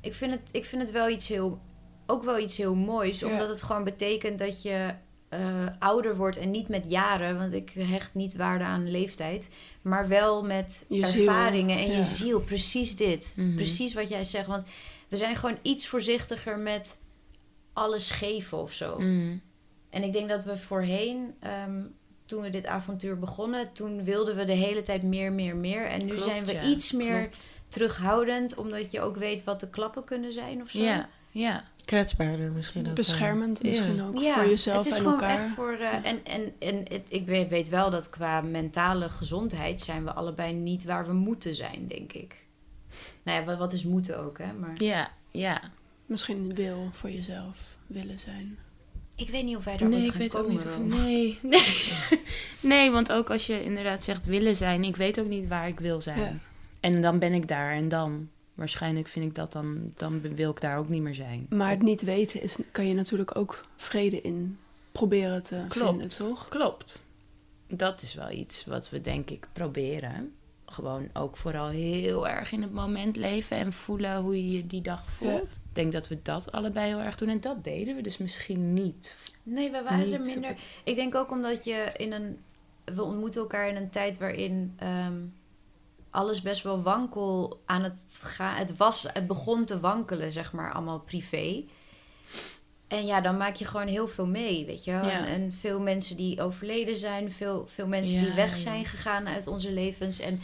ik, vind het, ik vind het wel iets heel. Ook wel iets heel moois. Ja. Omdat het gewoon betekent dat je eh, ouder wordt. En niet met jaren. Want ik hecht niet waarde aan leeftijd. Maar wel met Je ziel, ervaringen en ja. je ziel. Precies dit. Mhm. Precies wat jij zegt. Want we zijn gewoon iets voorzichtiger met alles geven of zo. Mm. En ik denk dat we voorheen, ehm, toen we dit avontuur begonnen, toen wilden we de hele tijd meer, meer, meer. En nu Klopt, zijn we ja. iets meer Klopt. terughoudend, omdat je ook weet wat de klappen kunnen zijn of zo. Ja, ja. Kwetsbaarder misschien ook. beschermend Ja. misschien ook Ja, voor jezelf het is en gewoon elkaar. echt voor. eh, En, en, en het, ik weet, weet wel dat qua mentale gezondheid zijn we allebei niet waar we moeten zijn, denk ik. Nou ja, wat, wat is moeten ook, hè? Maar Ja, ja. Misschien wil voor jezelf willen zijn. ik weet niet of wij daar Nee, ik weet ook niet of... Ro. Nee. nee, want ook als je inderdaad zegt willen zijn, ik weet ook niet waar ik wil zijn. Ja. En dan ben ik daar en dan. Waarschijnlijk vind ik dat dan, dan wil ik daar ook niet meer zijn. Maar het niet weten is, kan je natuurlijk ook vrede in proberen te Klopt. vinden, toch? Klopt. Dat is wel iets wat we denk ik proberen. Gewoon ook vooral heel erg in het moment leven en voelen hoe je je die dag voelt. Ik denk dat we dat allebei heel erg doen en dat deden we dus misschien niet. Nee, we waren Niet er minder. Ik denk ook omdat je in een. We ontmoeten elkaar in een tijd waarin ehm, alles best wel wankel aan het gaan. Het was, het begon te wankelen, zeg maar, allemaal privé. En ja, dan maak je gewoon heel veel mee, weet je wel. Ja. En, en veel mensen die overleden zijn, veel, veel mensen die weg zijn gegaan uit onze levens. En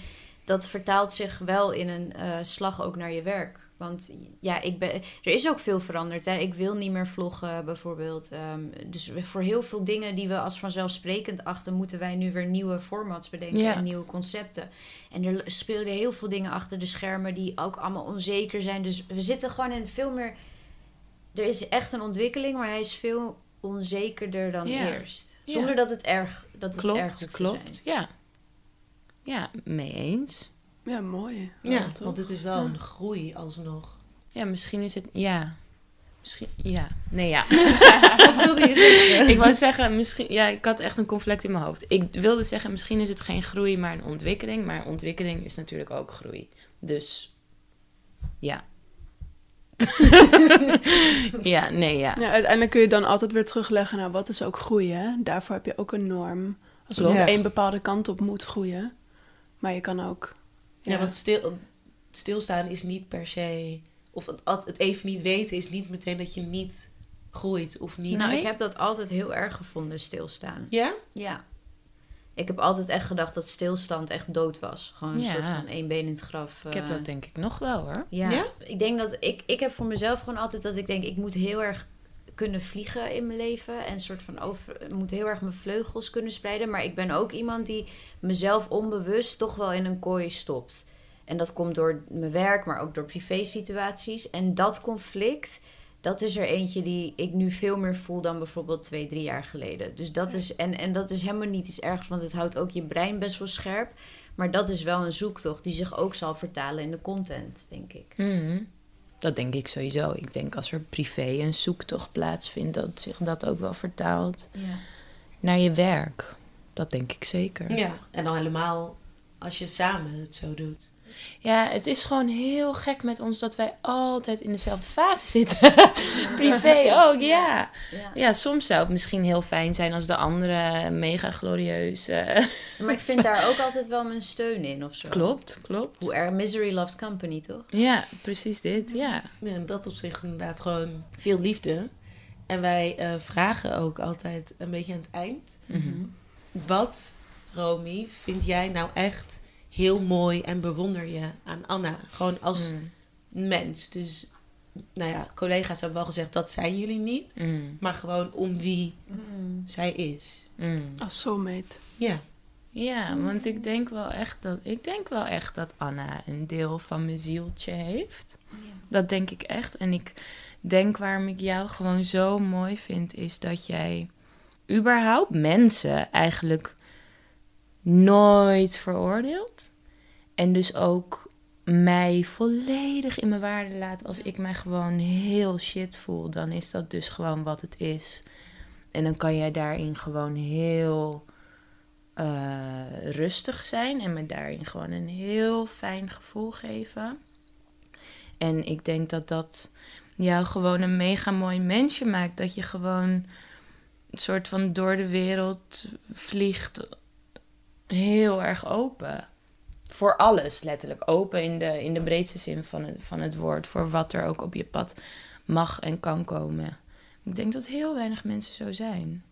dat vertaalt zich wel in een eh, slag ook naar je werk. Want ja, ik ben, er is ook veel veranderd. Hè. Ik wil niet meer vloggen, bijvoorbeeld. Ehm, dus voor heel veel dingen die we als vanzelfsprekend achten, moeten wij nu weer nieuwe formats bedenken Ja. en nieuwe concepten. En er speelden heel veel dingen achter de schermen die ook allemaal onzeker zijn. Dus we zitten gewoon in veel meer. Er is echt een ontwikkeling, maar hij is veel onzekerder dan Ja. eerst. Ja. Zonder dat het erg, dat het erg Klopt, te klopt. zijn. Ja. Ja, mee eens. Ja, mooi. Ja, toch? want het is wel Ja. een groei alsnog. Ja, misschien is het. Ja. Misschien. Ja. Nee, ja. Wat wilde je zeggen? ik wou zeggen, misschien. Ja, ik had echt een conflict in mijn hoofd. Ik wilde zeggen, misschien is het geen groei, maar een ontwikkeling. Maar ontwikkeling is natuurlijk ook groei. Dus. Ja. ja, nee, ja. Ja, uiteindelijk kun je dan altijd weer terugleggen naar wat is ook groeien. Hè? Daarvoor heb je ook een norm. Klopt. je één bepaalde kant op moet groeien. Maar je kan ook... Ja, want stil, stilstaan is niet per se... Of het, het even niet weten is niet meteen dat je niet groeit of niet... Nou, ik heb dat altijd heel erg gevonden, stilstaan. Ja? Ja. Ik heb altijd echt gedacht dat stilstand echt dood was. Gewoon een Ja. soort van één been in het graf. Ik heb eh. dat denk ik nog wel hoor. Ja. Ja? Ik denk dat ik, ik heb voor mezelf gewoon altijd dat ik denk, ik moet heel erg kunnen vliegen in mijn leven. En soort van over, moet heel erg mijn vleugels kunnen spreiden. Maar ik ben ook iemand die mezelf onbewust toch wel in een kooi stopt. En dat komt door mijn werk, maar ook door privé situaties. En dat conflict, dat is er eentje die ik nu veel meer voel dan bijvoorbeeld twee, drie jaar geleden. Dus dat is, en, en dat is helemaal niet iets ergs, want het houdt ook je brein best wel scherp. Maar dat is wel een zoektocht die zich ook zal vertalen in de content, denk ik. Mhm. Dat denk ik sowieso. Ik denk als er privé een zoektocht plaatsvindt, dat zich dat ook wel vertaalt Ja. naar je werk. Dat denk ik zeker. Ja, en dan helemaal als je samen het zo doet. Ja, het is gewoon heel gek met ons dat wij altijd in dezelfde fase zitten. Privé ook, ja. Ja. Ja, soms zou het misschien heel fijn zijn als de andere mega glorieus. eh, Maar ik vind daar ook altijd wel mijn steun in of zo. klopt, klopt. Hoe erg misery loves company, toch? Ja, precies dit, ja. Ja, en dat op zich inderdaad gewoon veel liefde. En wij eh, vragen ook altijd een beetje aan het eind. Mhm. Wat, Romy, vind jij nou echt heel mooi en bewonder je aan Anna? Gewoon als Mm, mens. Dus, nou ja, collega's hebben wel gezegd dat zijn jullie niet. mm, Maar gewoon om wie zij is. mm. Als soulmate. Ja. Ja, want ik denk wel echt dat ik denk wel echt dat Anna een deel van mijn zieltje heeft. Dat denk ik echt. En ik denk waarom ik jou gewoon zo mooi vind, is dat jij überhaupt mensen eigenlijk nooit veroordeeld. En dus ook mij volledig in mijn waarde laat. Als ik mij gewoon heel shit voel, dan is dat dus gewoon wat het is. En dan kan jij daarin gewoon heel eh, rustig zijn en me daarin gewoon een heel fijn gevoel geven. En ik denk dat dat jou gewoon een mega mooi mensje maakt. Dat je gewoon een soort van door de wereld vliegt heel erg open. Voor alles, letterlijk. Open in de, in de breedste zin van het, van het woord. Voor wat er ook op je pad mag en kan komen. Ik denk dat heel weinig mensen zo zijn.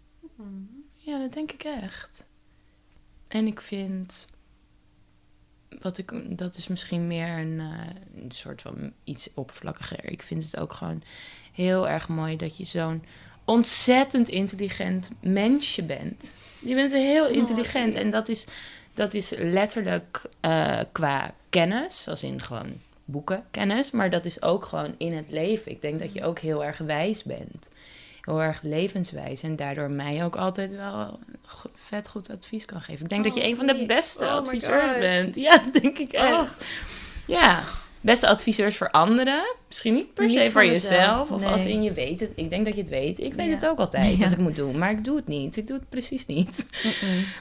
Ja, dat denk ik echt. En ik vind. Wat ik, dat is misschien meer een, eh, een soort van iets oppervlakkiger. Ik vind het ook gewoon heel erg mooi dat je zo'n ontzettend intelligent mensje bent. Je bent heel intelligent en dat is, dat is letterlijk eh, qua kennis, als in gewoon boekenkennis, maar dat is ook gewoon in het leven. Ik denk dat je ook heel erg wijs bent. Heel erg levenswijs en daardoor mij ook altijd wel vet goed advies kan geven. Ik denk dat je Oh, een van de beste Oh adviseurs bent. Ja, denk ik echt. Oh. Ja, beste adviseurs voor anderen. Misschien niet per Niet se voor voor jezelf. Of nee. als in je weet het. Ik denk dat je het weet. Ik weet Ja. het ook altijd Ja. als ik moet doen. Maar ik doe het niet. Ik doe het precies niet.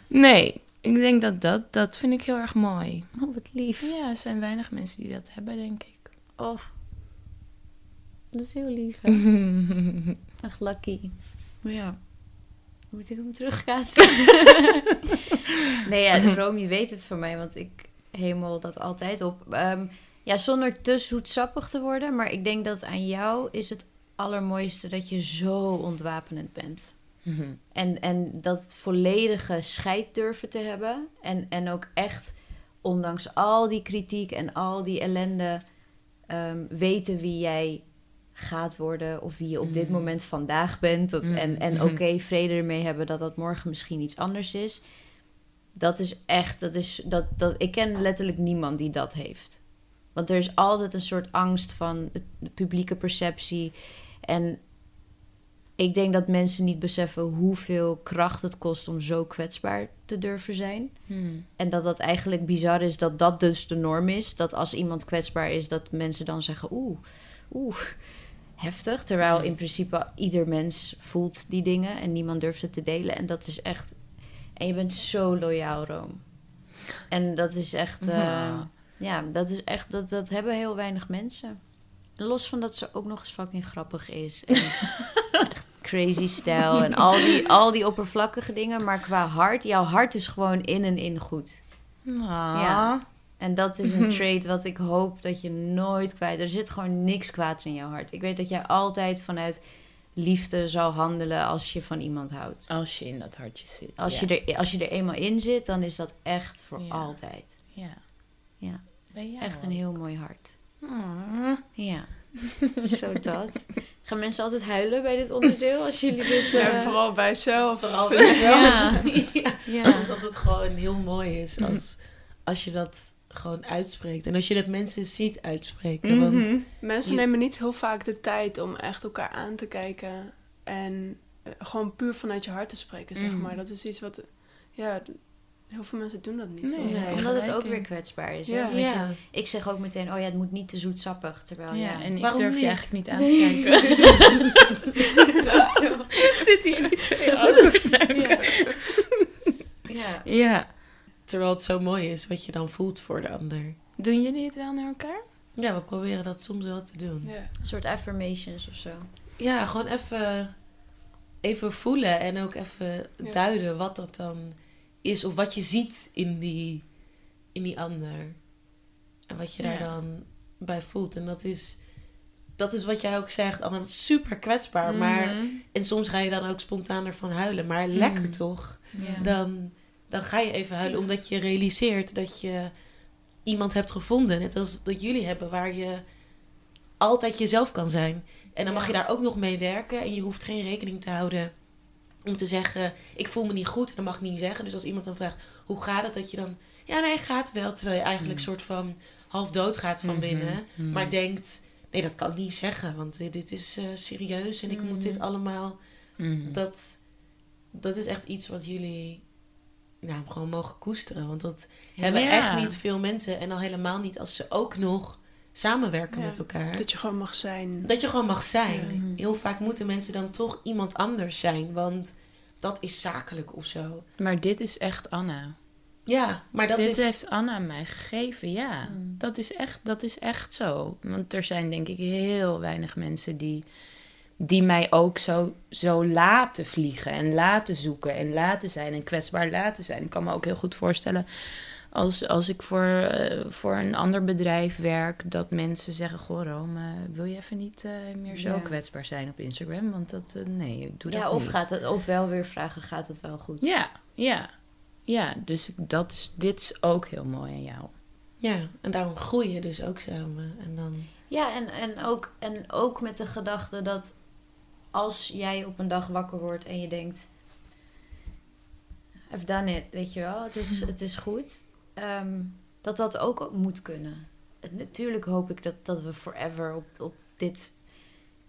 Nee, ik denk dat dat, dat vind ik heel erg mooi. Oh, wat lief. Ja, er zijn weinig mensen die dat hebben, denk ik. Oh. Dat is heel lief. hè? Echt lucky. Ja. Moet ik hem terugkaatsen? nee, ja, Rome weet het van mij, want ik hemel dat altijd op. Ehm, ja, zonder te zoetsappig te worden, maar ik denk dat aan jou is het allermooiste dat je zo ontwapenend bent. En, en dat volledige scheid durven te hebben. En, en ook echt, ondanks al die kritiek en al die ellende, ehm, weten wie jij gaat worden. Of wie je op dit Mm. moment vandaag bent. Dat. En, en oké, vrede ermee hebben dat dat morgen misschien iets anders is. Dat is echt, dat is, dat, dat, ik ken letterlijk niemand die dat heeft. Want er is altijd een soort angst van de, publieke perceptie. En ik denk dat mensen niet beseffen hoeveel kracht het kost om zo kwetsbaar te durven zijn. Hmm. En dat dat eigenlijk bizar is dat dat dus de norm is. Dat als iemand kwetsbaar is, dat mensen dan zeggen: oeh, oeh, heftig. Terwijl in principe ieder mens voelt die dingen en niemand durft het te delen. En dat is echt. En je bent zo loyaal, Room. En dat is echt. eh, Ja. Ja, dat is echt. Dat, dat hebben heel weinig mensen. Los van dat ze ook nog eens fucking grappig is. En echt crazy stijl en al die, al die oppervlakkige dingen. Maar qua hart, jouw hart is gewoon in en in goed. Ah. Ja. En dat is een trait wat ik hoop dat je nooit kwijt... Er zit gewoon niks kwaads in jouw hart. Ik weet dat jij altijd vanuit liefde zal handelen als je van iemand houdt. Als je in dat hartje zit. Als, ja. je er, als je er eenmaal in zit, dan is dat echt voor Ja. altijd. Ja. Ja, het Bij is echt een heel mooi hart. Ah. Ja, zo dat. Gaan mensen altijd huilen bij dit onderdeel als jullie dit... Ja, eh, vooral bij jezelf. Vooral weer wel. Ja. ja. Ja. Omdat het gewoon heel mooi is als, als je dat gewoon uitspreekt. En als je dat mensen ziet uitspreken. Want Mhm. Mensen je- nemen niet heel vaak de tijd om echt elkaar aan te kijken en eh, gewoon puur vanuit je hart te spreken, zeg Mm. maar. Dat is iets wat, ja, heel veel mensen doen dat niet. Nee. Omdat het ook weer kwetsbaar is. Ja. ik zeg ook meteen, oh ja, het moet niet te zoetsappig. Terwijl ja, ja, en ik durf je niet? eigenlijk niet aan te kijken. Zitten hier die twee naar ja. ja. Ja. terwijl het zo mooi is wat je dan voelt voor de ander. Doen jullie het wel naar elkaar? Ja, we proberen dat soms wel te doen. Ja. Een soort affirmations of zo. Ja, gewoon even, even voelen en ook even Ja. duiden wat dat dan is. Of wat je ziet in die, in die ander. En wat je daar Ja. dan bij voelt. En dat is, dat is wat jij ook zegt. Anna, dat is super kwetsbaar. Maar, Mhm. en soms ga je dan ook spontaan ervan huilen. Maar lekker Mhm. toch? Ja. Dan, dan ga je even huilen. Omdat je realiseert dat je iemand hebt gevonden. Net als dat jullie hebben. Waar je altijd jezelf kan zijn. En dan mag je daar ook nog mee werken. En je hoeft geen rekening te houden om te zeggen: Ik voel me niet goed. En dat mag ik niet zeggen. Dus als iemand dan vraagt: Hoe gaat het? Dat je dan: Ja, nee, gaat wel. Terwijl je eigenlijk soort van half dood gaat van binnen. Mhm. Maar denkt: Nee, dat kan ik niet zeggen. Want dit dit is eh, serieus. En ik moet dit allemaal. Mhm. Dat, dat is echt iets wat jullie nou, gewoon mogen koesteren. Want dat hebben Ja. echt niet veel mensen. En al helemaal niet als ze ook nog samenwerken Ja, met elkaar. Dat je gewoon mag zijn. Dat je gewoon mag zijn. Mhm. Heel vaak moeten mensen dan toch iemand anders zijn. Want dat is zakelijk of zo. Maar dit is echt Anna. Ja, maar dat dit is... heeft Anna mij gegeven, ja. Mm. Dat, is echt, dat is echt zo. Want er zijn denk ik heel weinig mensen die, die mij ook zo, zo laten vliegen en laten zoeken en laten zijn en kwetsbaar laten zijn. Ik kan me ook heel goed voorstellen als, als ik voor, eh, voor een ander bedrijf werk, dat mensen zeggen: Goh, Rome, wil je even niet eh, meer zo Ja. kwetsbaar zijn op Instagram? Want dat, eh, nee, ik doe dat Ja, of, niet. gaat het, of wel weer vragen, gaat het wel goed? Ja, ja. Ja, dus dat is, dit is ook heel mooi aan jou. Ja, en daarom groei je dus ook samen. En dan... Ja, en, en, ook, en ook met de gedachte dat als jij op een dag wakker wordt en je denkt... I've done it, weet je wel. Het is, het is goed. Ehm, dat dat ook moet kunnen. Natuurlijk hoop ik dat, dat we forever op, op dit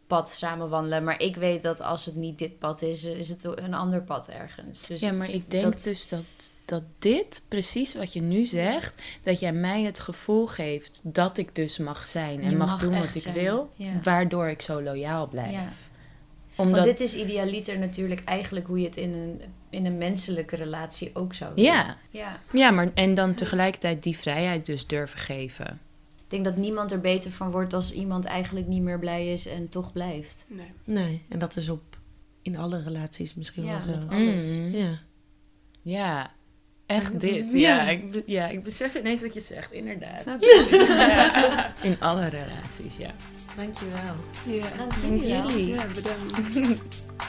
pad samen wandelen. Maar ik weet dat als het niet dit pad is, is het een ander pad ergens. Dus ja, maar ik denk dat- dus dat, dat dit, precies wat je nu zegt, dat jij mij het gevoel geeft dat ik dus mag zijn en mag, mag doen wat ik zijn, wil, ja. waardoor ik zo loyaal blijf. Ja. Omdat, Want dit is idealiter natuurlijk eigenlijk hoe je het in een, in een menselijke relatie ook zou doen. ja, ja. ja, maar en dan tegelijkertijd die vrijheid dus durven geven. Ik denk dat niemand er beter van wordt als iemand eigenlijk niet meer blij is en toch blijft. Nee. Nee, en dat is op in alle relaties misschien Ja, wel zo. met alles. Mm. Ja. Ja, echt dit. Ja. Ja, ik, ja, ik besef ineens wat je zegt, inderdaad. Snap je? Ja. In alle relaties, ja. Dankjewel. Ja. Dank jullie. Ja, bedankt.